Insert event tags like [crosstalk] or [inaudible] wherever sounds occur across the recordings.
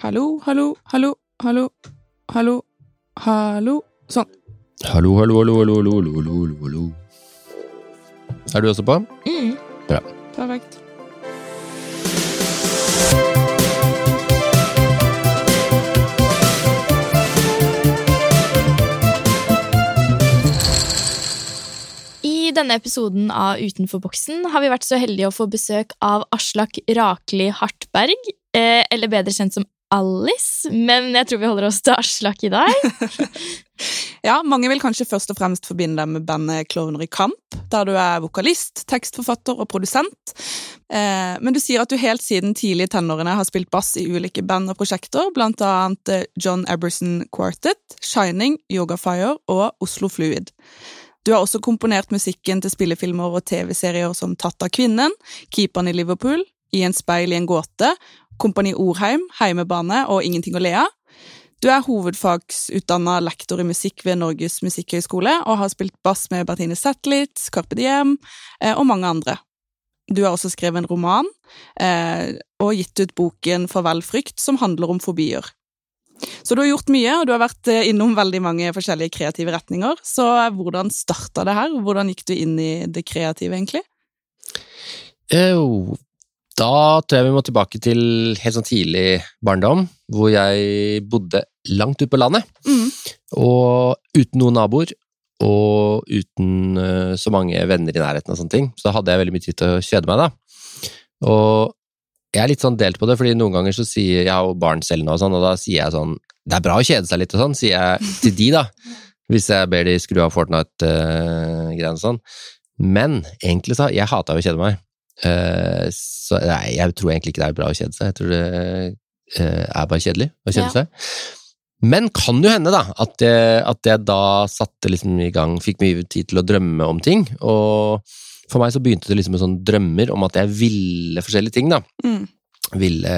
Hallo, hallo, hallo, hallo, hallo, hallo. Sånn. Hallo, hallo, hallo, hallo, hallo, hallo, hallo. Er du også på? Mm. Bra. Perfekt. I denne episoden av Utenfor boksen har vi vært så heldige å få besøk av Aslak Rakeli Hartberg, eh, eller bedre kjent som Alice, men jeg tror vi holder oss til Aslak i dag. [laughs] Ja, mange vil kanskje først og fremst forbinde deg med bandet Klovner i kamp, der du er vokalist, tekstforfatter og produsent. Eh, men du sier at du helt siden tidlig i tenårene har spilt bass i ulike band og prosjekter, blant annet John Eberson Quartet, Shining, Yoga Fire og Oslo Fluid. Du har også komponert musikken til spillefilmer og TV-serier som Tatt av kvinnen, Keeperen i Liverpool, I en speil i en gåte, Kompani Orheim, Heimebane og Ingenting å le av. Du er hovedfagsutdanna lektor i musikk ved Norges musikkhøgskole og har spilt bass med Bertine Satellites, Carpe Diem eh, og mange andre. Du har også skrevet en roman eh, og gitt ut boken Farvel frykt, som handler om fobier. Så du har gjort mye, og du har vært eh, innom veldig mange forskjellige kreative retninger. Så hvordan starta det her? Hvordan gikk du inn i det kreative, egentlig? Jo, da tror jeg vi må tilbake til helt sånn tidlig barndom, hvor jeg bodde langt ute på landet. Mm. Og uten noen naboer, og uten eh, så mange venner i nærheten og sånne ting. Så da hadde jeg veldig mye tid til å kjede meg, da. Og jeg er litt sånn delt på det, fordi noen ganger så sier jeg har barn selv nå, og, sånn, og da sier jeg sånn Det er bra å kjede seg litt og sånn, sier jeg til de, da. Hvis jeg ber de skru av Fortnite-greiene og sånn. Men egentlig så jeg hata jo å kjede meg. Eh, så nei, jeg tror egentlig ikke det er bra å kjede seg. Jeg tror det eh, er bare kjedelig å kjede Ja. seg. Men kan jo hende, da, at jeg, at jeg da satte liksom i gang Fikk mye tid til å drømme om ting. Og for meg så begynte det liksom med sånne drømmer om at jeg ville forskjellige ting, da. Mm. Ville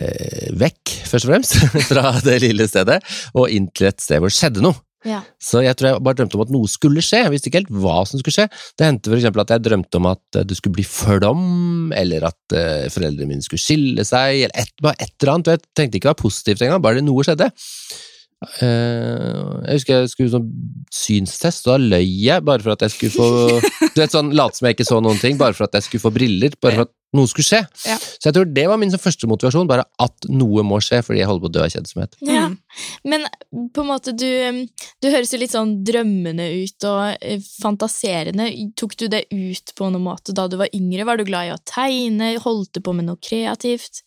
eh, vekk, først og fremst, [laughs] fra det lille stedet, og inn til et sted hvor det skjedde noe. Ja. Så jeg tror jeg bare drømte om at noe skulle skje. Jeg visste ikke helt hva som skulle skje. Det hendte eksempel at jeg drømte om at eh, det skulle bli flom, eller at uh, foreldrene mine skulle skille seg, eller et, et eller annet. Jeg tenkte ikke det var positivt engang, bare det noe skjedde. Eh, jeg husker jeg skulle sånn synstest, og da løy jeg bare for at jeg skulle få Du vet sånn, Late som jeg ikke så noen ting, bare for at jeg skulle få briller, bare for at noe skulle skje. Ja. Så jeg tror det var min sånn første motivasjon, bare at noe må skje, fordi jeg holder på å dø av kjedsomhet. Ja. Mm. Men på en måte, du, du høres jo litt sånn drømmende ut og eh, fantaserende. Tok du det ut på noen måte da du var yngre? Var du glad i å tegne? Holdt du på med noe kreativt?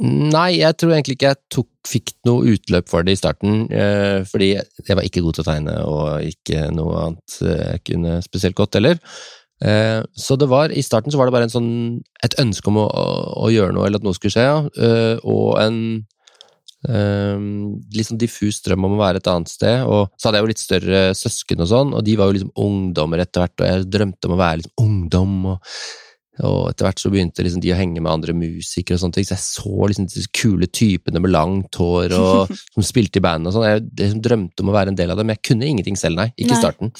Nei, jeg tror egentlig ikke jeg tok, fikk noe utløp for det i starten, eh, fordi jeg var ikke god til å tegne, og ikke noe annet eh, jeg kunne spesielt godt heller. Eh, så det var, i starten så var det bare sånn, et ønske om å, å, å gjøre noe, eller at noe skulle skje, ja, eh, og en eh, litt sånn diffus drøm om å være et annet sted, og så hadde jeg jo litt større søsken og sånn, og de var jo liksom ungdommer etter hvert, og jeg drømte om å være liksom ungdom, og og etter hvert så begynte liksom de å henge med andre musikere, og sånne ting, så jeg så liksom disse kule typene med langt hår og [laughs] som spilte i band og sånn. Jeg liksom drømte om å være en del av det, men jeg kunne ingenting selv, nei. Ikke i starten.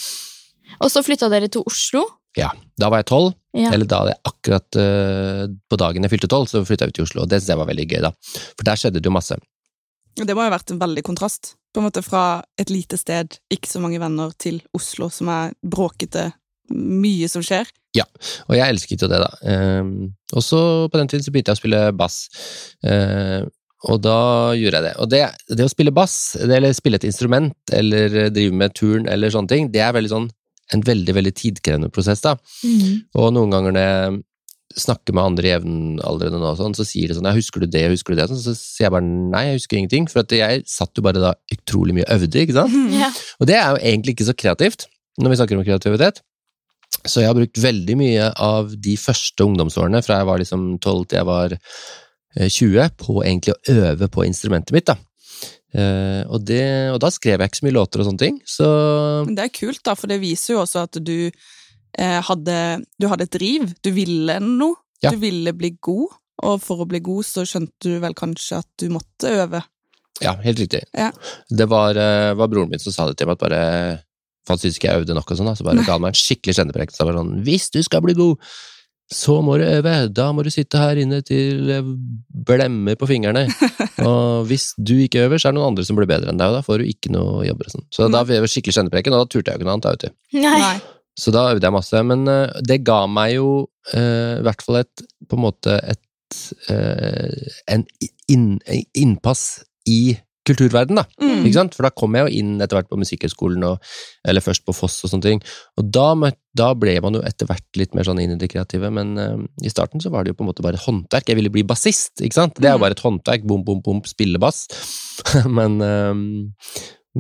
Og så flytta dere til Oslo. Ja, Da var jeg tolv, Ja. eller da hadde jeg akkurat uh, på dagen jeg fylte tolv, så flytta ut til Oslo, og det syntes jeg var veldig gøy, da. For der skjedde det jo masse. Det må jo ha vært en veldig kontrast. På en måte Fra et lite sted, ikke så mange venner, til Oslo, som er bråkete, mye som skjer. Ja, Og jeg elsket jo det, da. Ehm, og så på den tiden så begynte jeg å spille bass. Ehm, og da gjorde jeg det. Og det, det å spille bass, det, eller spille et instrument, eller drive med turn, eller sånne ting, det er veldig sånn, en veldig veldig tidkrevende prosess. da. Mm. Og noen ganger når jeg snakker med andre jevnaldrende nå, sånn, så sier de sånn ja, 'Husker du det?' husker du det? Sånn, så sier jeg bare nei, jeg husker ingenting. For at jeg satt jo bare da utrolig mye og øvde, ikke sant? Ja. Og det er jo egentlig ikke så kreativt, når vi snakker om kreativitet. Så jeg har brukt veldig mye av de første ungdomsårene, fra jeg var liksom 12 til jeg var eh, 20, på egentlig å øve på instrumentet mitt. da. Uh, og, det, og da skrev jeg ikke så mye låter og sånne ting, så Men det er kult, da, for det viser jo også at du eh, hadde, du hadde et driv. Du ville noe. Ja. Du ville bli god, og for å bli god så skjønte du vel kanskje at du måtte øve. ja, helt riktig. Ja. Det var, eh, var broren min som sa det til meg, at bare For han syntes ikke jeg øvde nok, og sånn, da, så bare Nei. ga han meg en skikkelig kjenneprekk. Så var sånn Hvis du skal bli god, så må du øve. Da må du sitte her inne til blemmer på fingrene. [laughs] Og hvis du ikke øver, så er det noen andre som blir bedre enn deg, og da får du ikke noe jobber og sånn. Så da fikk jeg skikkelig kjennepreken, og da turte jeg jo ikke noe annet, da, vet du. Så da øvde jeg masse, men eh, det ga meg jo eh, i hvert fall et på en måte et eh, en inn, innpass i kulturverden, da. Mm. Ikke sant? For da kom jeg jo inn etter hvert på Musikkhøgskolen, eller først på Foss og sånne ting. Og da, da ble man jo etter hvert litt mer sånn inn i det kreative, men uh, i starten så var det jo på en måte bare et håndverk. Jeg ville bli bassist, ikke sant? Det er jo Mm. bare et håndverk. Bom, bom, bom, spille bass. [laughs] men uh,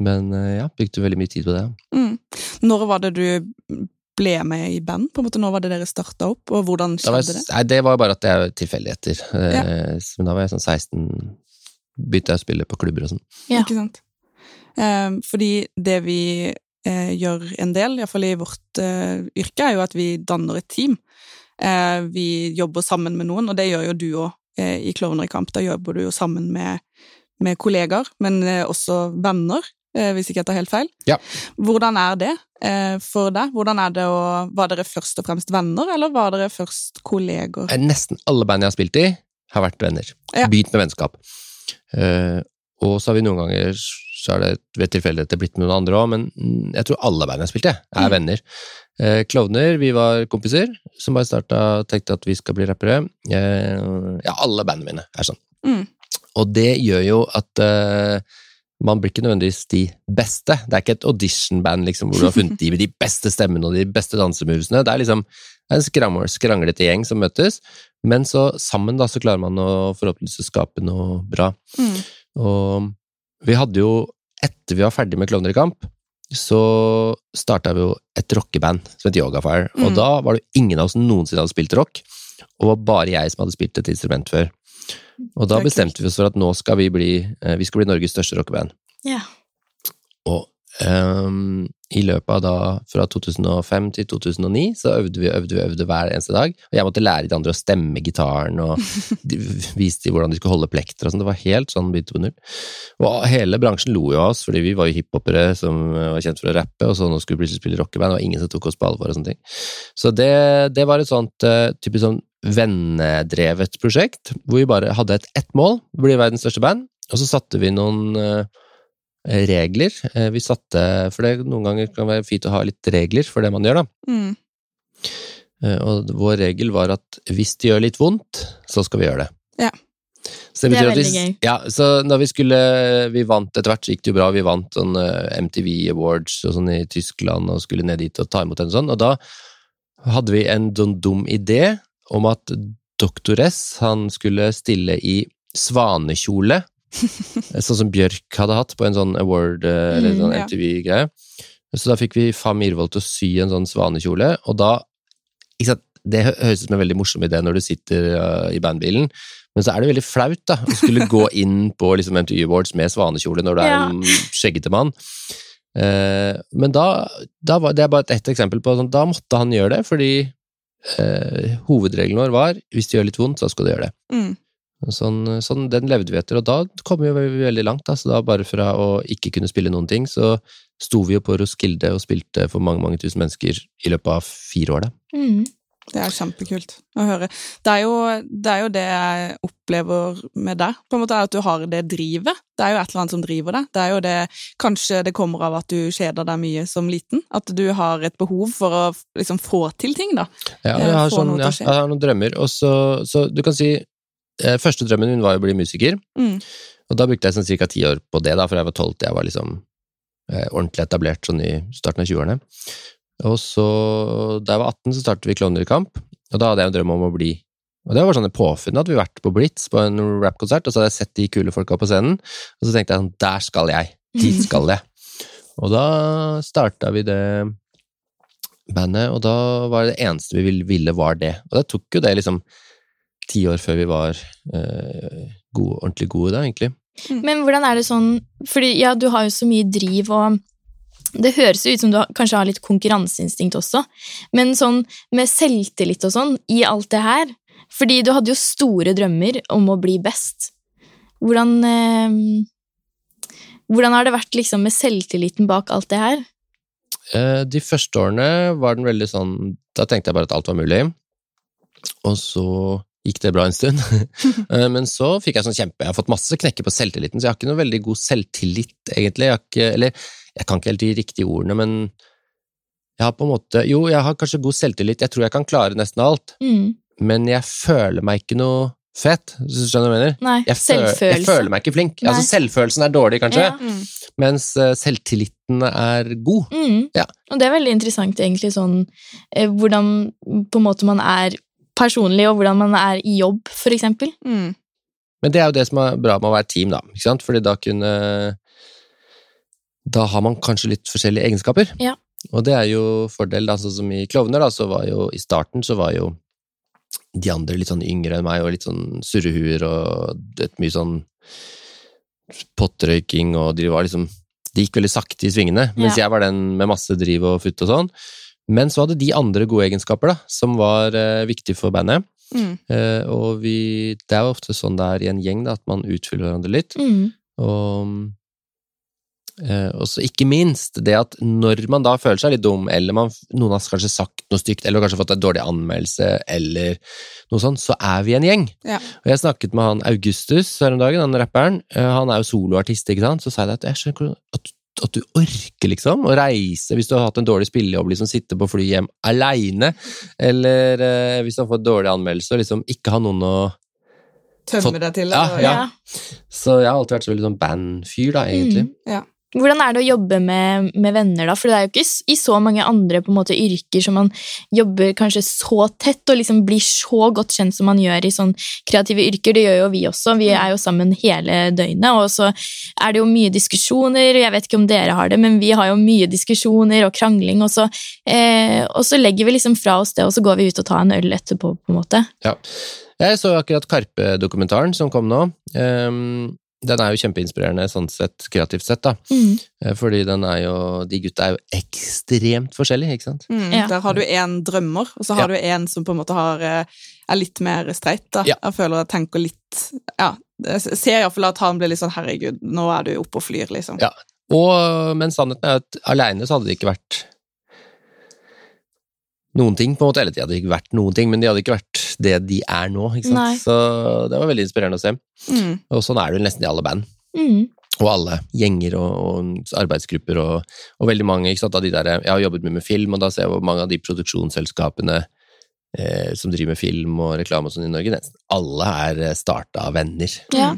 men uh, ja, brukte veldig mye tid på det. Mm. Når var det du ble med i band? På en måte, Når var det dere starta opp, og hvordan skjedde det? nei, det var bare at det er tilfeldigheter. Ja. Men da var jeg sånn 16 Begynte jeg å spille på klubber og sånn. Ja. Ikke sant? Eh, fordi det vi eh, gjør en del, iallfall i vårt eh, yrke, er jo at vi danner et team. Eh, vi jobber sammen med noen, og det gjør jo du òg eh, i Klovner i kamp. Da jobber du jo sammen med, med kollegaer, men eh, også venner, eh, hvis ikke jeg tar helt feil. Ja. Hvordan er det eh, for deg? Hvordan er det å, Var dere først og fremst venner, eller var dere først kolleger? Nesten alle band jeg har spilt i, har vært venner. Ja. Begynt med vennskap. Eh, og så har vi noen ganger så er det ved tilfeldigheter blitt med noen andre òg, men jeg tror alle bandene jeg har spilt i, er Mm. venner. Eh, Klovner, vi var kompiser som bare starta tenkte at vi skal bli rappere. Eh, ja, alle bandene mine er sånn. Mm. Og det gjør jo at eh, man blir ikke nødvendigvis de beste. Det er ikke et auditionband liksom, hvor du har funnet de med de beste stemmene og de beste dansemovesene. Det er liksom en skranglete gjeng som møtes, men så sammen da, så klarer man å forhåpentligvis skape noe bra. Mm. Og vi hadde jo, etter vi var ferdig med Klovner i kamp, så starta vi jo et rockeband som het Yoga Fire. Og Mm. da var det ingen av oss som noensinne hadde spilt rock, og det var bare jeg som hadde spilt et instrument før. Og da bestemte vi oss for at nå skal vi bli, eh, vi skal bli Norges største rockeband. Ja. Og ehm, i løpet av da, fra 2005 til 2009, så øvde vi øvde vi øvde hver eneste dag. Og jeg måtte lære de andre å stemme gitaren, og [laughs] de, viste de hvordan de skulle holde plekter og sånn. Det var helt sånn begynte på null. Og hele bransjen lo jo av oss, fordi vi var jo hiphopere som var kjent for å rappe, og så nå skulle vi plutselig spille rockeband, og ingen som tok oss på alvor og sånne ting. Så det, det var et sånt uh, typisk sånn vennedrevet prosjekt, hvor vi bare hadde et ett mål, bli verdens største band, og så satte vi noen eh, regler. Eh, Vi satte, for det noen ganger kan være fint å ha litt regler for det man gjør, da. Mm. Eh, Og vår regel var at hvis det gjør litt vondt, så skal vi gjøre det. Ja. Så det, Det er veldig vi, gøy. Ja, så når vi skulle Vi vant etter hvert, så gikk det jo bra. Vi vant sånn eh, MTV Awards og sånn i Tyskland og skulle ned dit og ta imot en sånn, og da hadde vi en sånn dum idé om at Doktor S, han skulle stille i svanekjole, sånn som Bjørk hadde hatt på en sånn award, eh, eller Mm, sånn. MTV-greie. Så da fikk vi Fam Mirvold til å sy en sånn svanekjole, og da sant, Det høres ut som en veldig morsom idé når du sitter uh, i bandbilen, men så er det veldig flaut da, å skulle gå [laughs] inn på liksom, MTV Awards med svanekjole når du er Ja. en skjeggete mann. Uh, men da, da var det er bare et ett eksempel på sånn, Da måtte han gjøre det, fordi uh, hovedregelen vår var hvis det gjør litt vondt, så skal du gjøre det. Mm. Sånn, sånn, den levde vi etter, og da kom vi jo veldig, langt. Da. Så da bare fra å ikke kunne spille noen ting, så sto vi jo på Roskilde og spilte for mange mange tusen mennesker i løpet av fire år. da. Mm. Det er kjempekult å høre. Det er, jo, det er jo det jeg opplever med deg, på en måte, er at du har det drivet. Det er jo et eller annet som driver deg. Det er jo det, Kanskje det kommer av at du kjeder deg mye som liten? At du har et behov for å liksom få til ting, da. Ja, Eh, jeg har, sånn, ja, jeg har noen drømmer. Og så, så du kan si Første drømmen min var å bli musiker, Mm. og da brukte jeg sånn ca. ti år på det, da, for jeg var tolv til jeg var liksom eh, ordentlig etablert sånn i starten av 20-årene. Og så, da jeg var 18, så startet vi Klovner i kamp, og da hadde jeg en drøm om å bli og det var sånne påfunn at vi hadde vært på Blitz på en rappkonsert, og så hadde jeg sett de kule folka på scenen, og så tenkte jeg sånn, der skal jeg, dit [laughs] skal jeg. og da starta vi det bandet, og da var det eneste vi ville var det. Og det tok jo det liksom ti år før vi var eh, gode, ordentlig gode da, egentlig. Men hvordan er det sånn Fordi ja, du har jo så mye driv, og det høres jo ut som du har, kanskje har litt konkurranseinstinkt også, men sånn med selvtillit og sånn i alt det her Fordi du hadde jo store drømmer om å bli best. Hvordan eh, Hvordan har det vært liksom med selvtilliten bak alt det her? Eh, de første årene var den veldig sånn Da tenkte jeg bare at alt var mulig. Og så gikk det bra en stund. [laughs] Eh, Men så fikk jeg sånn kjempe Jeg har fått masse knekker på selvtilliten, så jeg har ikke noe veldig god selvtillit, egentlig. Jeg har ikke, eller jeg kan ikke helt de riktige ordene, men jeg har på en måte Jo, jeg har kanskje god selvtillit, jeg tror jeg kan klare nesten alt, Mm. men jeg føler meg ikke noe fett. hvis du skjønner hva jeg mener? Nei, Jeg, føl, jeg føler meg ikke flink. Nei. Altså, selvfølelsen er dårlig, kanskje, Ja. Mm. mens eh, selvtilliten er god. Mm. Ja. Og det er veldig interessant, egentlig, sånn eh, hvordan på en måte man er personlig, og hvordan man er i jobb, eksempel. Mm. Men det er jo det som er bra med å være team, da. Ikke sant? Fordi da kunne Da har man kanskje litt forskjellige egenskaper. Ja. Og det er jo fordel, da, sånn som i Klovner, da, så var jo i starten så var jo de andre litt sånn yngre enn meg, og litt sånn surrehuer og et mye sånn pottrøyking, og de var liksom Det gikk veldig sakte i svingene, mens Ja. jeg var den med masse driv og futt og sånn. Men så hadde de andre gode egenskaper, da, som var eh, viktige for bandet. Mm. Eh, og vi, det er jo ofte sånn det er i en gjeng, da, at man utfyller hverandre litt. Mm. Og eh, også ikke minst det at når man da føler seg litt dum, eller man, noen har kanskje sagt noe stygt, eller kanskje fått en dårlig anmeldelse, eller noe sånt, så er vi en gjeng. Ja. Og jeg snakket med han Augustus her om dagen, han rapperen. Eh, han er jo soloartist, ikke sant? Så sa jeg det at jeg skjønner at, at du orker, liksom, å reise hvis du har hatt en dårlig spillejobb, liksom sitte på fly hjem aleine, eller eh, hvis du har fått dårlig anmeldelse, og liksom ikke ha noen å Tømme deg til. Ja, ja. ja. Så jeg har alltid vært så veldig sånn bandfyr, da, egentlig. Mm. Ja. Hvordan er det å jobbe med, med venner, da? For det er jo ikke i så mange andre måte, yrker som man jobber kanskje så tett og liksom blir så godt kjent som man gjør i sånn kreative yrker. Det gjør jo vi også. Vi er jo sammen hele døgnet, og så er det jo mye diskusjoner. Jeg vet ikke om dere har det, men vi har jo mye diskusjoner og krangling, og så, eh, og så legger vi liksom fra oss det, og så går vi ut og tar en øl etterpå, på en måte. Ja. Jeg så akkurat Karpe-dokumentaren som kom nå. Ehm, den er jo kjempeinspirerende sånn sett, kreativt sett, da. Mm. Eh, Fordi den er jo De gutta er jo ekstremt forskjellige, ikke sant? Mm, Ja. Der har du en drømmer, og så har du en som på en måte har, eh, er litt mer streit. da. Ja. Jeg føler jeg tenker litt Ja, jeg ser iallfall at han blir litt sånn 'herregud, nå er du oppe og flyr', liksom. Ja. Og, men sannheten er at aleine så hadde det ikke vært noen ting, på en måte. Eller de hadde ikke vært noen ting, men de hadde ikke vært det de er nå, ikke sant. Så det var veldig inspirerende å se. Mm. Og sånn er det nesten i alle band. Mm. Og alle gjenger og, og arbeidsgrupper og, og veldig mange ikke sant, av de der Jeg har jobbet mye med film, og da ser jeg hvor mange av de produksjonsselskapene eh, som driver med film og reklame og sånn i Norge, nesten alle er starta av venner. Ja.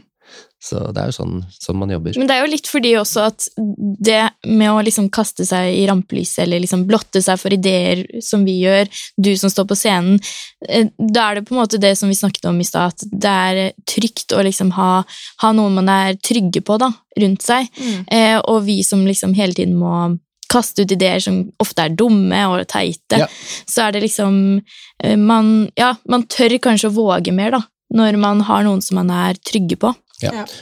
Så det er jo sånn, sånn man jobber. Men det er jo litt fordi også at det med å liksom kaste seg i rampelyset, eller liksom blotte seg for ideer som vi gjør, du som står på scenen, eh, da er det på en måte det som vi snakket om i stad, at det er trygt å liksom ha, ha noen man er trygge på da, rundt seg, Mm. eh, og vi som liksom hele tiden må kaste ut ideer som ofte er dumme og teite, Ja. så er det liksom eh, man, ja, man tør kanskje å våge mer da, når man har noen som man er trygge på.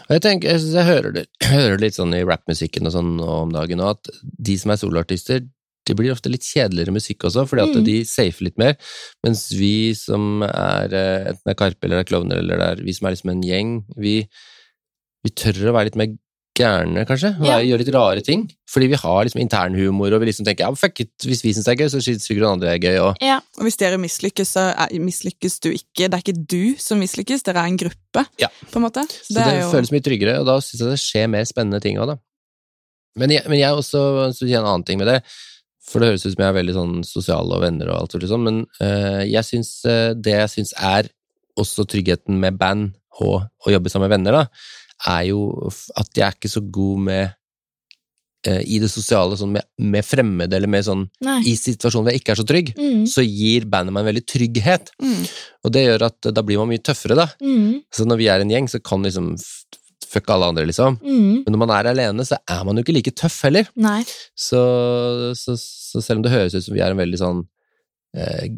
Og jeg tenker, jeg, jeg hører, det, [clears throat] hører litt sånn i rappmusikken og sånn om dagen òg, at de som er soloartister, det blir ofte litt kjedeligere musikk også, fordi at Mm. de safer litt mer. Mens vi som er eh, enten er Karpe eller er klovner, eller er vi som er liksom en gjeng, vi, vi tør å være litt mer gærne, kanskje. og Ja. Gjør litt rare ting. Fordi vi har liksom internhumor, og vi liksom tenker ja, fuck it, hvis vi syns det er gøy, så syns sikkert noen andre er gøy. Og, Ja, Og hvis dere mislykkes, så mislykkes du ikke. Det er ikke du som mislykkes, dere er en gruppe, Ja. på en måte. Så det, føles mye tryggere, og da syns jeg det skjer mer spennende ting òg, da. Men jeg, men jeg også så sier en annen ting med det, for det høres ut som jeg er veldig sånn sosial og venner og alt sånt, liksom. men øh, jeg syns eh, det jeg syns er også tryggheten med band og å jobbe sammen med venner, da, er jo at jeg er ikke så god med eh, i det sosiale, sånn med, med fremmede, eller med sånn nei. i situasjoner hvor jeg ikke er så trygg, Mm, så gir bandet meg en veldig trygghet. Mm. Og det gjør at eh, da blir man mye tøffere, da. mm, Så når vi er en gjeng, så kan liksom fuck alle andre, liksom. mm, Men når man er alene, så er man jo ikke like tøff heller. Så, så, så selv om det høres ut som vi er en veldig sånn eh,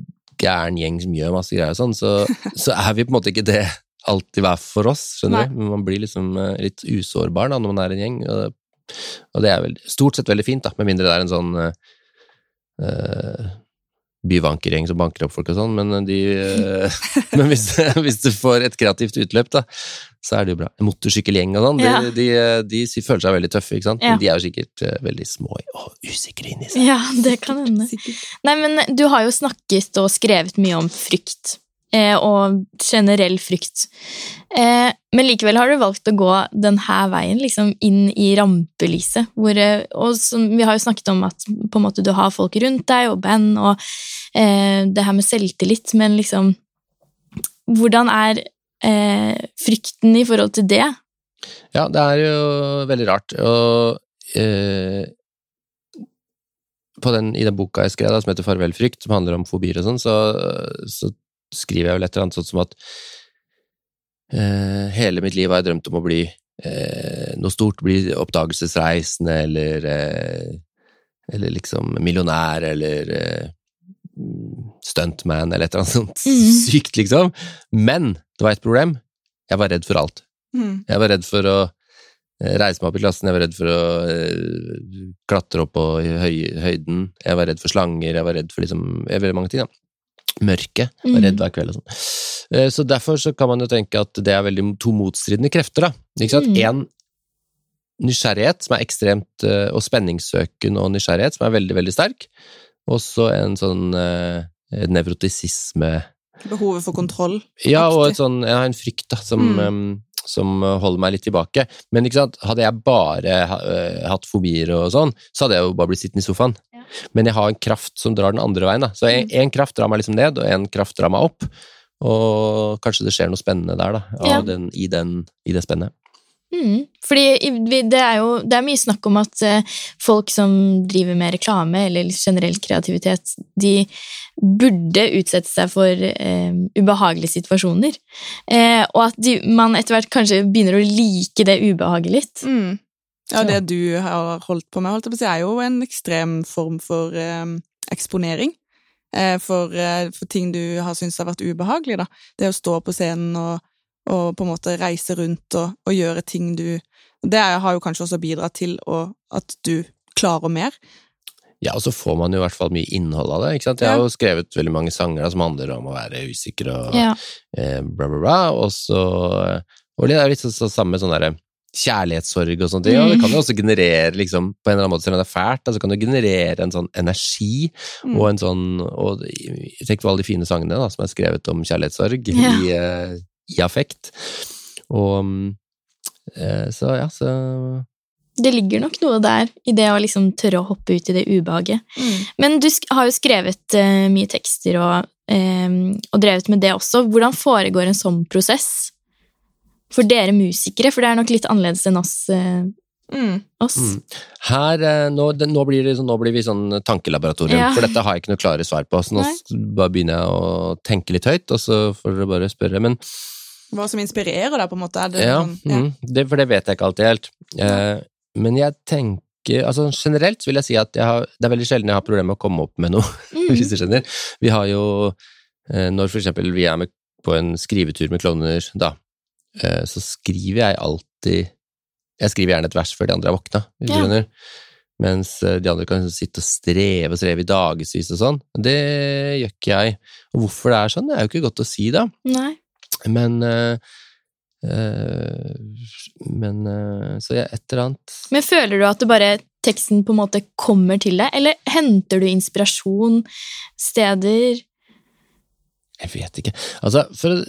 gæren gjeng som gjør masse greier og sånn, så, [laughs] så er vi på en måte ikke det alltid hver for oss, skjønner du? Men man blir liksom eh, litt usårbar da, når man er en gjeng, og, og det er vel stort sett veldig fint, da, med mindre det er en sånn uh, eh, byvankergjeng som banker opp folk og sånn, men, de, [laughs] men hvis, hvis du får et kreativt utløp, da, så er det jo bra. En motorsykkelgjeng og sånn, de, Ja. de, de, de, føler seg veldig tøffe, ikke sant? Ja. Men de er jo sikkert veldig små og usikre inni seg. Ja, det kan hende. Nei, men du har jo snakket og skrevet mye om frykt. Eh, og generell frykt. Eh, men likevel har du valgt å gå denne veien, liksom inn i rampelyset. Hvor, eh, og som, vi har jo snakket om at måte, du har folk rundt deg, og band, og eh, det her med selvtillit, men liksom Hvordan er eh, frykten i forhold til det? Ja, det er jo veldig rart. Og eh, den, i den boka jeg skrev, da, som heter Farvel frykt, som handler om fobier og sånn, så, så, skriver jeg vel et eller annet sånt som at eh, hele mitt liv har jeg drømt om å bli eh, noe stort, bli oppdagelsesreisende eller eh, eller liksom millionær eller eh, stuntman eller et eller annet sånt mm. [laughs] sykt, liksom. Men det var et problem. Jeg var redd for alt. Mm. Jeg var redd for å eh, reise meg opp i klassen, jeg var redd for å uh, klatre opp på høy, høyden, jeg var redd for slanger, jeg var redd for liksom, veldig mange ting. da. Mørket. Mm. redd hver kveld og sånn. Uh, så derfor så kan man jo tenke at det er veldig to motstridende krefter, da. Ikke sant? Mm. En nysgjerrighet som er ekstremt uh, Og spenningssøken og nysgjerrighet som er veldig, veldig sterk. Og så en sånn nevrotisisme Behovet for kontroll? Ja, og et sånn, jeg har en frykt da, som, mm. um, som holder meg litt tilbake. Men ikke sant, hadde jeg bare uh, hatt fobier og sånn, så hadde jeg jo bare blitt sittende i sofaen. Men jeg har en kraft som drar den andre veien. da. Så en, mm. kraft drar meg liksom ned, og en kraft drar meg opp. Og kanskje det skjer noe spennende der, da, ja. den, i, den, i det spennet. Mm, fordi det er jo det er mye snakk om at eh, folk som driver med reklame eller generell kreativitet, de burde utsette seg for eh, ubehagelige situasjoner. Eh, og at de, man etter hvert kanskje begynner å like det ubehaget litt. Mm. Ja, det du har holdt på med, holdt på er jo en ekstrem form for eh, eksponering. Eh, for, eh, for, ting du har syntes har vært ubehagelig, da. Det å stå på scenen og og på en måte reise rundt og, og gjøre ting du Det har jo kanskje også bidratt til å, at du klarer mer. Ja, og så får man jo i hvert fall mye innhold av det. ikke sant? Jeg har jo skrevet veldig mange sanger da, som handler om å være usikker og ja. eh, bla, bla, bla, og så Og det er litt sånn samme sånn derre kjærlighetssorg og sånt. Ja, det kan jo også generere, liksom, på en eller annen måte, selv om det er fælt, altså kan det generere en sånn energi mm. og en sånn og Tenk på alle de fine sangene da, som er skrevet om kjærlighetssorg ja. i, uh, i affekt. Og uh, så ja, så det ligger nok noe der i det å liksom tørre å hoppe ut i det ubehaget. Mm. Men du har jo skrevet uh, mye tekster og, um, og, drevet med det også. Hvordan foregår en sånn prosess for dere musikere? For det er nok litt annerledes enn oss. Uh, mm. oss. Mm. Her, uh, nå, det, nå, blir det, nå, blir vi sånn tankelaboratorium, ja. for dette har jeg ikke noe klare svar på. Så nå bare begynner jeg å tenke litt høyt, og så får dere bare spørre. Men hva som inspirerer deg, på en måte? ja, noen, ja. Mm, det, for det vet jeg ikke alltid helt. Eh, men jeg tenker altså Generelt vil jeg si at jeg har, det er veldig sjelden jeg har problemer med å komme opp med noe, [laughs] mm. hvis du skjønner. Vi har jo eh, Når for eksempel vi er med på en skrivetur med klovner, da, eh, så skriver jeg alltid Jeg skriver gjerne et vers før de andre er våkna, ja. Mens eh, de andre kan sitte og streve og streve i dagevis og sånn. Det gjør ikke jeg. Og hvorfor det er sånn, det er jo ikke godt å si, da. Nei. Men uh, Men Så jeg, et eller annet Men føler du at det bare teksten på en måte kommer til deg, eller henter du inspirasjon steder? Jeg vet ikke. Altså, for,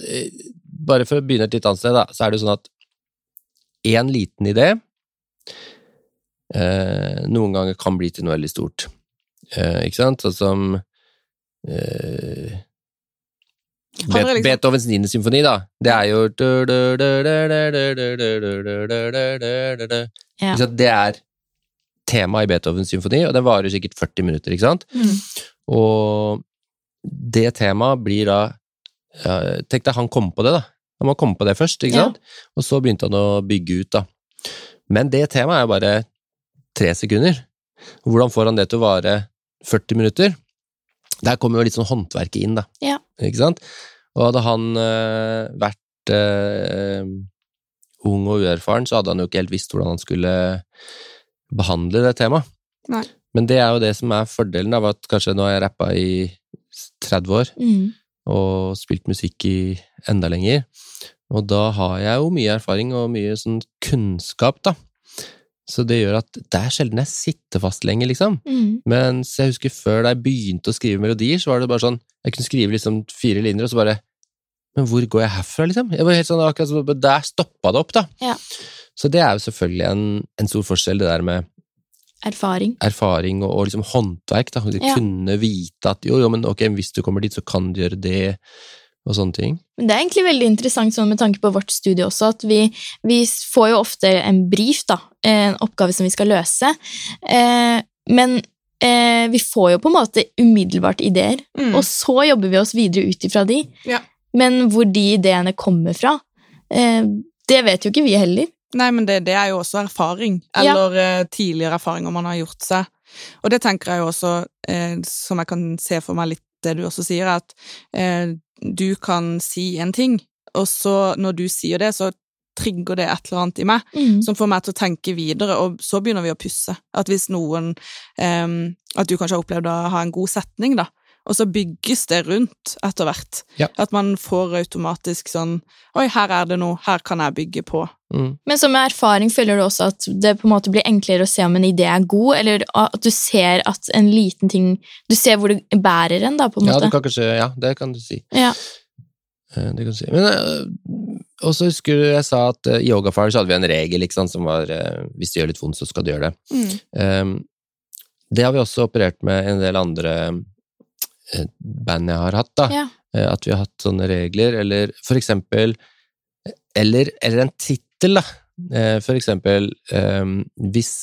bare for å begynne et litt annet sted, da, så er det jo sånn at én liten idé eh, noen ganger kan bli til noe veldig stort. Eh, ikke sant? Sånn som eh, Liksom... Beethovens niende symfoni, da. Det er jo ja. Det er temaet i Beethovens symfoni, og den varer sikkert 40 minutter, ikke sant? Mm. Og det temaet blir da ja, Tenk deg han kom på det, da. Han må komme på det først, ikke sant? Ja. Og så begynte han å bygge ut, da. Men det temaet er jo bare tre sekunder. Hvordan får han det til å vare 40 minutter? Der kommer jo litt sånn håndverket inn, da. Ja. Ikke sant? Og hadde han øh, vært øh, ung og uerfaren, så hadde han jo ikke helt visst hvordan han skulle behandle det temaet. Nei. Men det er jo det som er fordelen av at kanskje nå har jeg rappa i 30 år, mm. Og spilt musikk i enda lenger, og da har jeg jo mye erfaring og mye sånn kunnskap, da. Så det gjør at det er sjelden jeg sitter fast lenger, liksom. Mm. Mens jeg husker før da jeg begynte å skrive melodier, så var det bare sånn Jeg kunne skrive liksom fire linjer, og så bare Men hvor går jeg herfra, liksom? Jeg var helt sånn, akkurat Der stoppa det opp, da. Ja. Så det er jo selvfølgelig en, en stor forskjell, det der med Erfaring. erfaring og, og liksom håndverk. da. De Ja. kunne vite at jo, jo, men ok, hvis du kommer dit, så kan du gjøre det, og sånne ting. Men det er egentlig veldig interessant sånn med tanke på vårt studie også, at vi, vi får jo ofte en brief, da, en oppgave som vi skal løse, eh, men eh, vi får jo på en måte umiddelbart ideer, Mm. og så jobber vi oss videre ut ifra de. Ja. Men hvor de ideene kommer fra, eh, det vet jo ikke vi heller. Nei, men det, det er jo også erfaring, eller ja. tidligere erfaringer man har gjort seg. Og det tenker jeg jo også, eh, som jeg kan se for meg litt det du også sier, at eh, du kan si en ting, og så når du sier det, så trigger det et eller annet i meg som får meg til å tenke videre, og så begynner vi å pusse. At hvis noen eh, At du kanskje har opplevd å ha en god setning, da, og så bygges det rundt etter hvert. Ja. At man får automatisk sånn Oi, her er det noe, her kan jeg bygge på. Mm. Men som erfaring føler du også at det på en måte blir enklere å se om en idé er god, eller at du ser at en liten ting Du ser hvor det bærer en, da, på en Ja, du måte. kan kanskje, ja, det kan du si. Ja. Eh, Det kan du si. Men eh, og så husker du jeg sa at eh, i Yogafire så hadde vi en regel sant, som var hvis det gjør litt vondt, så skal du gjøre det. Mm. Um, det har vi også operert med en del andre band jeg har hatt, da. Ja. Eh, At vi har hatt sånne regler, eller for eksempel Eller, eller en tittel, da. Eh, For eksempel eh, hvis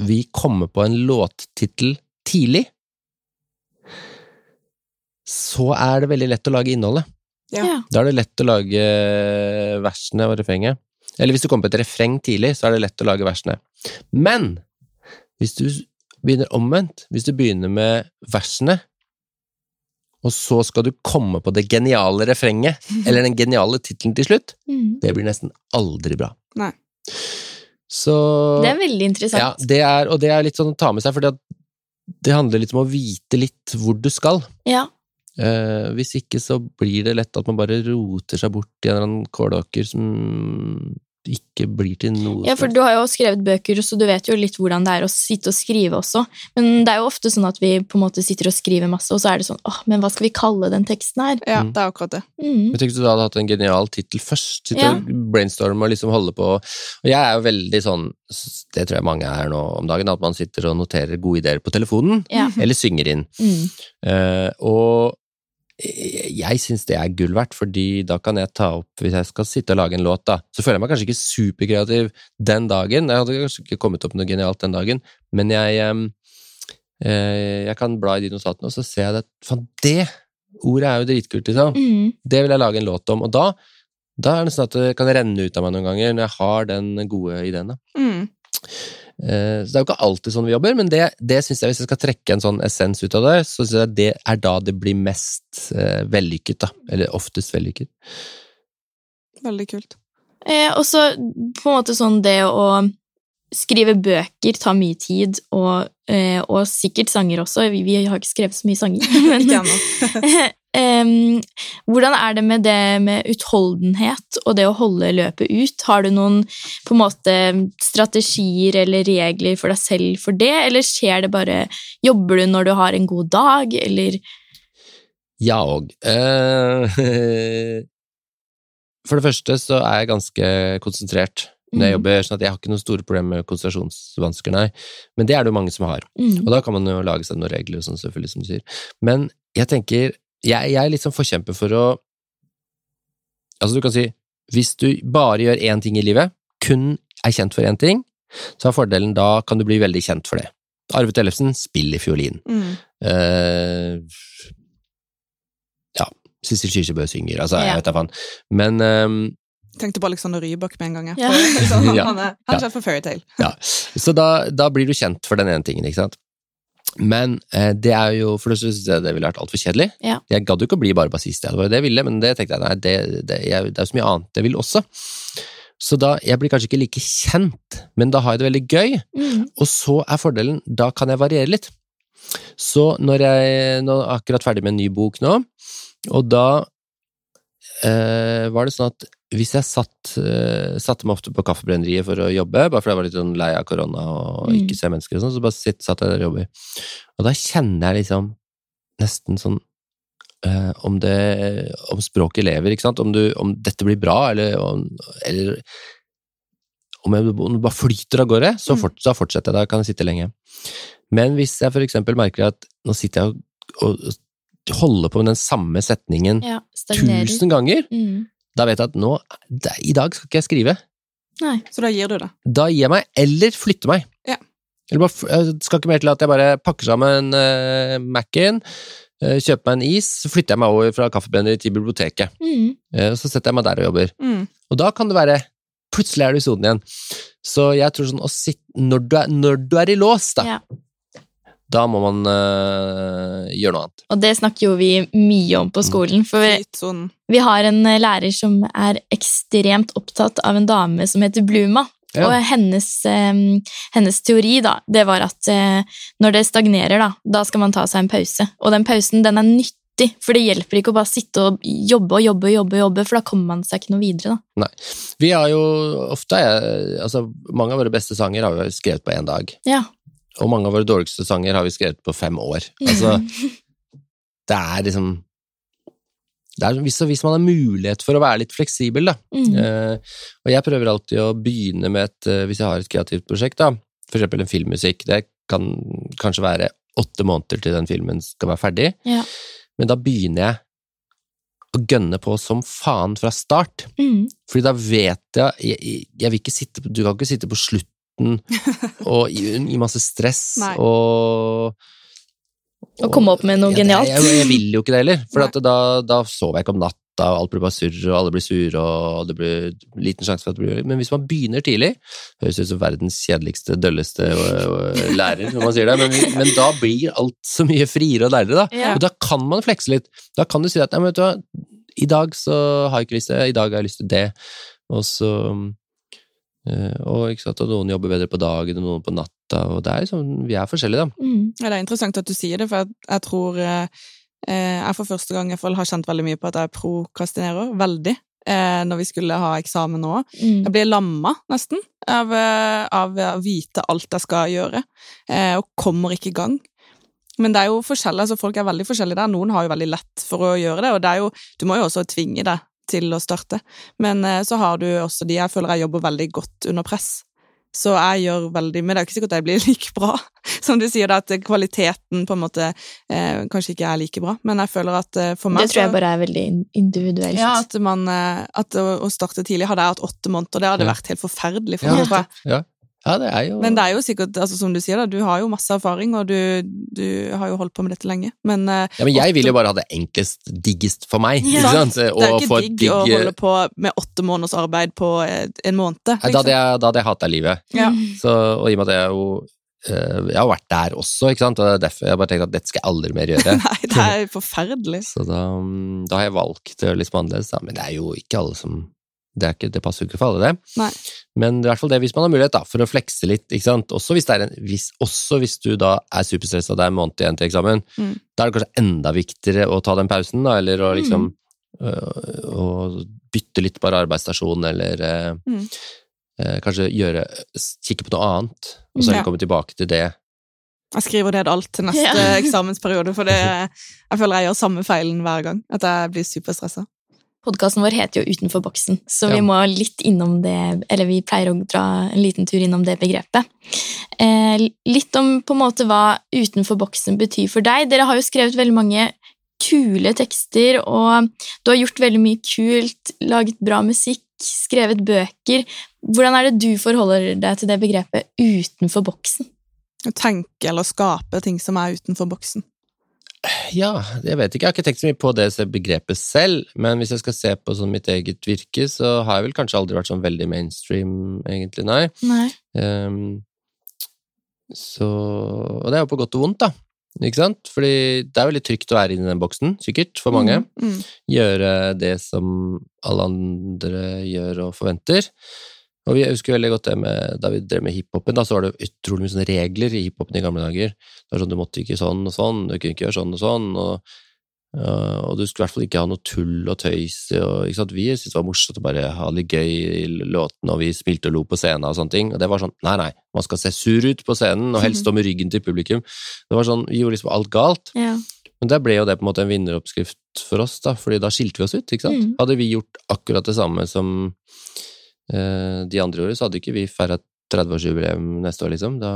vi kommer på en låttittel tidlig, så er det veldig lett å lage innholdet. Ja. Ja. Da er det lett å lage versene og refrenget. Eller hvis du kommer på et refreng tidlig, så er det lett å lage versene. Men hvis du begynner omvendt, hvis du begynner med versene, og så skal du komme på det geniale refrenget, eller den geniale tittelen til slutt, Mm. det blir nesten aldri bra. Nei. Så Det er veldig interessant. ja, det er, og det er litt sånn å ta med seg, for det handler litt om å vite litt hvor du skal. Ja. Eh, hvis ikke så blir det lett at man bare roter seg bort i en eller annen kålåker som ikke blir til noe. Ja, for du har jo skrevet bøker, så du vet jo litt hvordan det er å sitte og skrive også. Men det er jo ofte sånn at vi på en måte sitter og skriver masse, og så er det sånn åh, men hva skal vi kalle den teksten her? Ja, Mm. det er akkurat det. Mm. Jeg tenkte du da hadde hatt en genial tittel først. Sitte Ja. og brainstorme og liksom holde på. Og jeg er jo veldig sånn, det tror jeg mange er nå om dagen, at man sitter og noterer gode ideer på telefonen, Ja. eller synger inn. Mm. Uh, og jeg syns det er gull verdt, fordi da kan jeg ta opp Hvis jeg skal sitte og lage en låt, da, så føler jeg meg kanskje ikke superkreativ den dagen. Jeg hadde kanskje ikke kommet opp med noe genialt den dagen, men jeg eh, Jeg kan bla i de notatene, og så ser jeg det Faen, det ordet er jo dritkult, liksom. Mm. Det vil jeg lage en låt om, og da da er det sånn at det kan renne ut av meg noen ganger når jeg har den gode ideen. da. Mm. Eh, Så det er jo ikke alltid sånn vi jobber, men det, det synes jeg, hvis jeg skal trekke en sånn essens ut av det, så synes jeg det er da det blir mest eh, vellykket, da. Eller oftest vellykket. Veldig kult. Eh, og så på en måte sånn det å skrive bøker tar mye tid, og, eh, og sikkert sanger også. Vi, vi har ikke skrevet så mye sanger. [laughs] Men, [laughs] Em, hvordan er det med det med utholdenhet og det å holde løpet ut? Har du noen på en måte strategier eller regler for deg selv for det, eller skjer det bare Jobber du når du har en god dag, eller Ja og. Uh, [laughs] for det første så er jeg ganske konsentrert når jeg Mhm. jobber, sånn at jeg har ikke noen store problemer med konsentrasjonsvansker, nei. Men det er det jo mange som har. mm, Og da kan man jo lage seg noen regler og sånn, selvfølgelig, som du sier. Men jeg tenker, jeg, jeg er litt sånn forkjemper for å Altså, du kan si, hvis du bare gjør én ting i livet, kun er kjent for én ting, så er fordelen da kan du bli veldig kjent for det. Arve Tellefsen spiller fiolin. Mm. Uh, ja, Sissel Kyrkjebø synger, altså, Ja. jeg vet da faen. Men um, Tenkte på Alexander Rybak med en gang. jeg. Ja. For- [laughs] sånn, han, [laughs] Ja. han er, han Ja. er kjent for Fairytale. Ja, så da, da blir du kjent for den ene tingen, ikke sant? Men eh, det er jo, for det synes jeg det ville vært altfor kjedelig. Ja. Jeg gadd jo ikke å bli bare bassist, det var jo det jeg ville, men det tenkte jeg, nei, det, det, jeg, det er jo så mye annet jeg vil også. Så da, jeg blir kanskje ikke like kjent, men da har jeg det veldig gøy, mm, og så er fordelen, da kan jeg variere litt. Så når jeg, nå er akkurat ferdig med en ny bok nå, og da var det sånn at hvis jeg satt, eh, satte meg ofte på kaffebrenneriet for å jobbe, bare fordi jeg var litt sånn lei av korona og Mm. ikke se mennesker og sånn, så bare sitt, satt jeg der og jobber. Og da kjenner jeg liksom nesten sånn eh, om, det, om språket lever, ikke sant? Om, du, om dette blir bra, eller, om, eller om, jeg, om bare flyter av gårde, så, Mm. fort, så fortsetter jeg. Da kan jeg sitte lenge. Men hvis jeg for eksempel merker at nå sitter jeg og, og holder på med den samme setningen Ja, tusen ganger, Mm. da vet jeg at nå, det, i dag skal ikke jeg skrive. Nei. Så da gir du det. Da gir jeg meg, eller flytter meg. Ja. Eller bare, jeg skal ikke mer til at jeg bare pakker sammen uh, Mac-en, uh, kjøper meg en is, så flytter jeg meg over fra kaffebrenner til biblioteket. Mm. Uh, så setter jeg meg der og jobber. Mm. Og da kan det være Plutselig er du i sonen igjen. Så jeg tror sånn å sitte Når du er, når du er i lås, da, Ja. Da må man eh, gjøre noe annet. Og det snakker jo vi mye om på skolen, for vi, vi har en eh, lærer som er ekstremt opptatt av en dame som heter Bluma. Ja. Og hennes, eh, hennes teori da, det var at eh, når det stagnerer, da, da skal man ta seg en pause. Og den pausen den er nyttig, for det hjelper ikke å bare sitte og jobbe og jobbe, og jobbe, jobbe, for da kommer man seg ikke noe videre. da. Nei. Vi har jo ofte altså Mange av våre beste sanger har vi skrevet på én dag. Ja. Og mange av våre dårligste sanger har vi skrevet på fem år. Altså, [laughs] det er liksom det er, hvis, hvis man har mulighet for å være litt fleksibel, da. Mm. Eh, og jeg prøver alltid å begynne med et eh, Hvis jeg har et kreativt prosjekt, da, for eksempel en filmmusikk, det kan kanskje være åtte måneder til den filmen skal være ferdig, Ja. men da begynner jeg å gønne på som faen fra start. Mm. Fordi da vet jeg Jeg, jeg vil ikke sitte Du kan ikke sitte på slutten og [laughs] gi, masse stress Nei. og Og komme opp med noe genialt. Jeg, jeg, vil jo ikke det heller, for at da, da sover jeg ikke om natta, og alt blir bare surr, og alle blir sure, og det blir liten sjanse for at det blir Men hvis man begynner tidlig Høres ut som verdens kjedeligste, dølleste lærer, når man sier det, men, men da blir alt så mye friere og deiligere, da. Ja. Og da kan man flekse litt. Da kan du si at nei, men vet du hva, i dag så har jeg ikke lyst til det, i dag har jeg lyst til det, og så og, ikke sant, og noen jobber bedre på dagen, og noen på natta, og det er liksom, vi er forskjellige, da. Mm. Ja, det er interessant at du sier det, for jeg, jeg tror eh, eh, jeg for første gang jeg har kjent veldig mye på at jeg prokrastinerer. Veldig. Eh, når vi skulle ha eksamen nå. Mm. Jeg blir lamma, nesten, av, eh, av å vite alt jeg skal gjøre, eh, og kommer ikke i gang. Men det er jo forskjellig, altså folk er veldig forskjellige der. Noen har jo veldig lett for å gjøre det, og det er jo, du må jo også tvinge deg til å starte. Men eh, så har du også de jeg føler jeg jobber veldig godt under press. Så jeg gjør veldig Men det er ikke sikkert jeg blir [laughs] like bra. Som du sier, da, at kvaliteten på en måte eh, kanskje ikke er like bra. Men jeg føler at eh, for meg Det tror jeg bare er veldig individuelt. ja, at, man, eh, at å, å starte tidlig Hadde jeg hatt åtte måneder, det hadde Ja. vært helt forferdelig for Ja, meg, tror jeg. Ja. Ja, det er jo Men det er jo sikkert, altså som du sier, da, du har jo masse erfaring, og du, du har jo holdt på med dette lenge. Men eh, Ja, men jeg vil jo bare ha det enklest, diggest for meg. Ja. Ikke sant? det er ikke digg, digg å holde på med åtte måneders arbeid på eh, en måned. Nei, Da hadde jeg, da hadde jeg hata livet. Ja. Så, og i og med at jeg jo eh, Jeg har vært der også, ikke sant? og det er derfor jeg bare tenkte at dette skal jeg aldri mer gjøre. [laughs] Nei, det er forferdelig. Så da, mm, da har jeg valgt å gjøre litt som annerledes, da. Men det er jo ikke alle som det, er ikke, det passer jo ikke for alle, det. Nei. Men i hvert fall det hvis man har mulighet da, for å flekse litt. ikke sant? Også hvis, det er en, hvis, også hvis du da er superstressa det er en måned igjen til eksamen. Mm. Da er det kanskje enda viktigere å ta den pausen, da, eller å liksom Mm. øh, å bytte litt bare arbeidsstasjon, eller øh, Mm. øh, kanskje gjøre Kikke på noe annet, og så Ja. komme tilbake til det. Jeg skriver ned alt til neste Ja. [laughs] eksamensperiode, for det, jeg føler jeg gjør samme feilen hver gang. At jeg blir superstressa. Podkasten vår heter jo Utenfor boksen, så Ja. vi må litt innom det Eller vi pleier å dra en liten tur innom det begrepet. Eh, litt om på en måte hva utenfor boksen betyr for deg. Dere har jo skrevet veldig mange kule tekster, og du har gjort veldig mye kult, laget bra musikk, skrevet bøker. Hvordan er det du forholder deg til det begrepet utenfor boksen? Å tenke eller skape ting som er utenfor boksen. Ja, jeg vet ikke, jeg har ikke tenkt så mye på det begrepet selv, men hvis jeg skal se på sånn mitt eget virke, så har jeg vel kanskje aldri vært sånn veldig mainstream, egentlig, nei. Nei. Um, så Og det er jo på godt og vondt, da. Ikke sant? Fordi det er veldig trygt å være inni den boksen, sikkert, for mange. Mm, mm. Gjøre det som alle andre gjør og forventer. Og vi husker veldig godt det med da vi drev med hiphopen, da så var det utrolig mye sånne regler i hiphopen i gamle dager. Det var sånn, Du måtte ikke sånn og sånn, du kunne ikke gjøre sånn og sånn, og, øh, og du skulle i hvert fall ikke ha noe tull og tøys. Og, ikke sant? Vi syntes det var morsomt å bare ha det litt gøy i låtene, og vi spilte og lo på scenen og sånne ting. Og det var sånn, nei, nei, man skal se sur ut på scenen, og helst stå med ryggen til publikum. Det var sånn, Vi gjorde liksom alt galt. Ja. Men der ble jo det på en måte en vinneroppskrift for oss, da, fordi da skilte vi oss ut, ikke sant? Mm. Hadde vi gjort akkurat det samme som de andre årene så hadde ikke vi feira 30-årsjubileum neste år, liksom. Da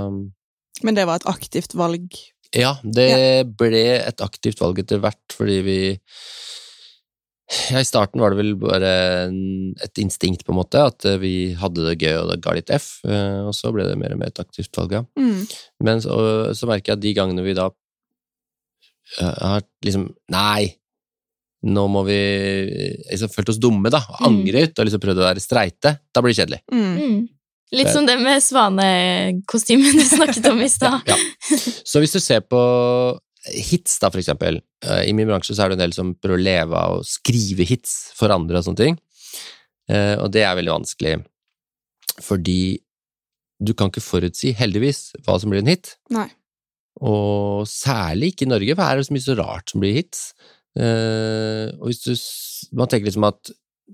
Men det var et aktivt valg. Ja, det ble et aktivt valg etter hvert, fordi vi ja, I starten var det vel bare et instinkt, på en måte, at eh, vi hadde det gøy og det ga litt F, eh, og så ble det mer og mer et aktivt valg, ja. Mm. Men så, så merker jeg at de gangene vi da eh, har liksom Nei, nå må vi liksom følt oss dumme, da, og ut angret og liksom prøvd å være streite, da blir det kjedelig. Mm. Mm. Litt som det med svanekostymen du snakket om i [laughs] stad. Ja. Så hvis du ser på hits, da, for eksempel. eh, I min bransje så er det en del som prøver å leve av å skrive hits for andre og sånne ting. Eh, Og det er veldig vanskelig, fordi du kan ikke forutsi, heldigvis, hva som blir en hit. Nei. Og særlig ikke i Norge, for her er det så mye så rart som blir hits. Eh, og hvis du Man tenker liksom at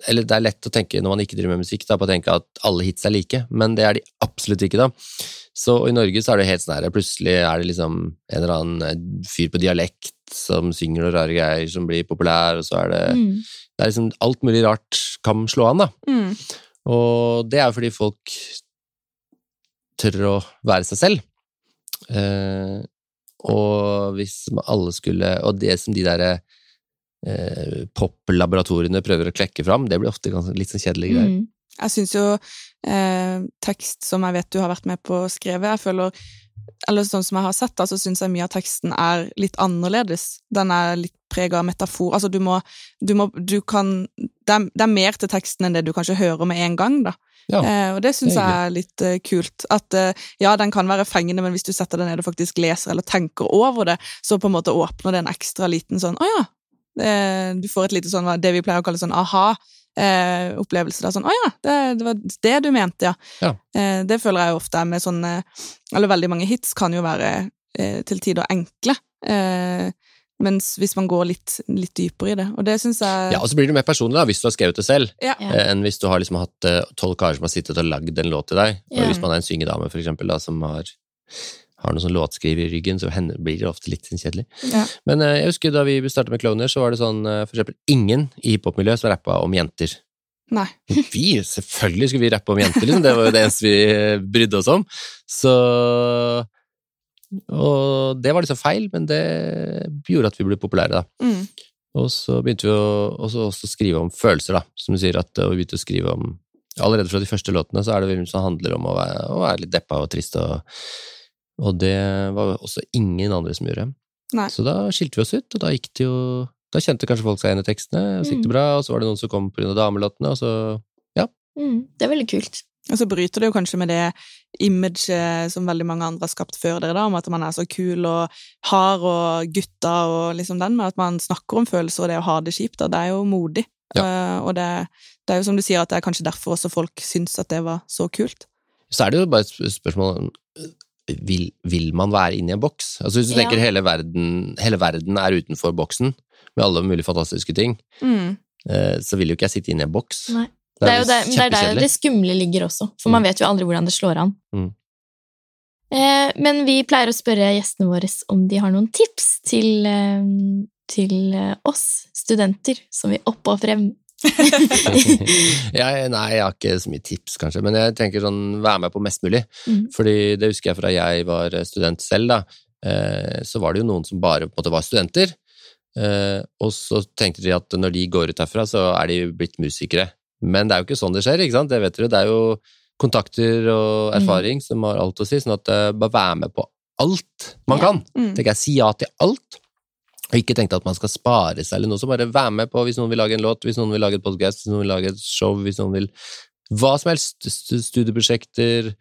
Eller det er lett å tenke når man ikke driver med musikk, da, på å tenke at alle hits er like, men det er de absolutt ikke, da. Så i Norge så er det helt sånn her, plutselig er det liksom en eller annen eh, fyr på dialekt som synger noen rare greier som blir populær, og så er det Mm. Det er liksom alt mulig rart kan slå an, da. Mm. Og det er jo fordi folk tør å være seg selv. Eh, og hvis alle skulle Og det som de derre eh, pop-laboratoriene prøver å klekke fram, det blir ofte litt sånn kjedelige greier. Mm. Jeg syns jo eh, tekst som jeg vet du har vært med på å skrive, jeg føler Eller sånn som jeg har sett, så syns jeg mye av teksten er litt annerledes. Den er litt prega av metafor. Altså, du må Du må Du kan det er, det er mer til teksten enn det du kanskje hører med en gang, da. Ja, Eh, og det syns jeg er litt uh, kult. At uh, ja, den kan være fengende, men hvis du setter deg ned og faktisk leser eller tenker over det, så på en måte åpner det en ekstra liten sånn Å ja! Eh, du får et lite sånn, det vi pleier å kalle sånn aha-opplevelse. da, sånn Å ja, det, det var det du mente, ja. Ja. Eh, det føler jeg jo ofte med sånne Eller veldig mange hits kan jo være eh, til tider enkle. Eh, mens hvis man går litt, litt dypere i det. Og det syns jeg Ja, og så blir det mer personlig da, hvis du har skrevet det selv, Ja. Eh, enn hvis du har liksom hatt eh, tolv karer som har sittet og lagd en låt til deg. Og Ja. hvis man er en syngedame, for eksempel, da, som har, har noen sånn låtskriv i ryggen, så henne blir det ofte litt kjedelig. Ja. Men eh, jeg husker da vi startet med Kloner, så var det sånn eh, for eksempel ingen i hiphop-miljøet som rappa om jenter. Nei. [laughs] Vi, selvfølgelig skulle vi rappe om jenter, liksom. Det var jo det eneste vi eh, brydde oss om. Så Og det var liksom feil, men det gjorde at vi ble populære, da. Mm. Og så begynte vi å også, også skrive om følelser, da. Som du sier, at vi begynte å skrive om Allerede fra de første låtene så er det veldig som handler om å være, å være litt deppa og trist, og, og det var også ingen andre som gjorde. Nei. Så da skilte vi oss ut, og da gikk det jo Da kjente kanskje folk seg igjen i tekstene, og så gikk det bra, og så var det noen som kom av damelåtene, og så Mm. Det er veldig kult. Og så bryter det jo kanskje med det imaget som veldig mange andre har skapt før dere, da, om at man er så kul og hard og gutta og liksom den, med at man snakker om følelser og det å ha det kjipt, da. Det er jo modig. Eh, og det, det er jo som du sier, at det er kanskje derfor også folk syns at det var så kult. Så er det jo bare et spørsmål vil, vil man være inne i en boks? Altså Hvis du Ja. tenker hele verden, hele verden er utenfor boksen, med alle mulige fantastiske ting, Mm. eh, så vil jo ikke jeg sitte inne i en boks. Nei. Det er jo der, det, er der det skumle ligger også, for man vet jo aldri hvordan det slår an. Mm. Eh, men vi pleier å spørre gjestene våre om de har noen tips til, eh, til eh, oss studenter som vil opp og frem. [laughs] jeg, nei, jeg har ikke så mye tips, kanskje, men jeg tenker sånn være med på mest mulig. Mm. Fordi det husker jeg fra jeg var student selv, da. Eh, så var det jo noen som bare på en måte var studenter. Eh, og så tenkte de at når de går ut herfra, så er de blitt musikere. Men det er jo ikke sånn det skjer, ikke sant? Det vet dere. Det er jo kontakter og erfaring som har alt å si, sånn at eh, bare være med på alt man Ja. kan. Mm. Tenker jeg, Si ja til alt. Ikke tenkt at man skal spare seg eller noe, så bare være med på hvis noen vil lage en låt, hvis noen vil lage et podcast, hvis noen vil lage et show, hvis noen vil Hva som helst. Studieprosjekter,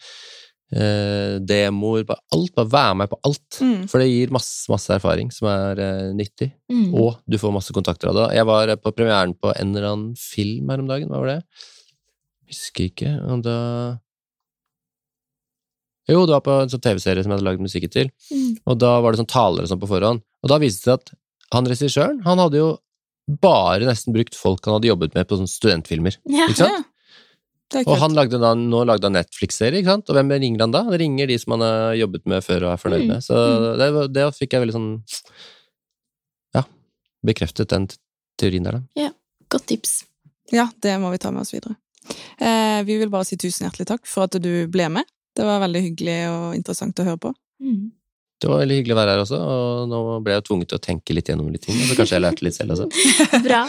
eh, demoer, bare alt. Bare være med på alt. Mm. For det gir masse, masse erfaring som er eh, nyttig, Mm. og du får masse kontakter av det. Jeg var på premieren på en eller annen film her om dagen, hva var det? Husker ikke, og da Jo, det var på en sånn TV-serie som jeg hadde lagd musikken til. Mm. Og da var det sånn taler sånn på forhånd. Og da viste det seg at han regissøren, han hadde jo bare nesten brukt folk han hadde jobbet med på sånne studentfilmer. Ja. Ikke sant? Og han lagde da, nå lagde han Netflix-serie, ikke sant? Og hvem ringer han da? Han ringer de som han har jobbet med før og er fornøyd Mm. med. Så det, det fikk jeg veldig sånn Ja, bekreftet den teorien der, da. Ja. Godt tips. Ja, det må vi ta med oss videre. Eh, vi vil bare si tusen hjertelig takk for at du ble med. Det var veldig hyggelig og interessant å høre på. Mm. Det var veldig hyggelig å være her også, og nå ble jeg tvunget til å tenke litt gjennom litt ting, så kanskje jeg lærte litt selv også. [laughs] Bra.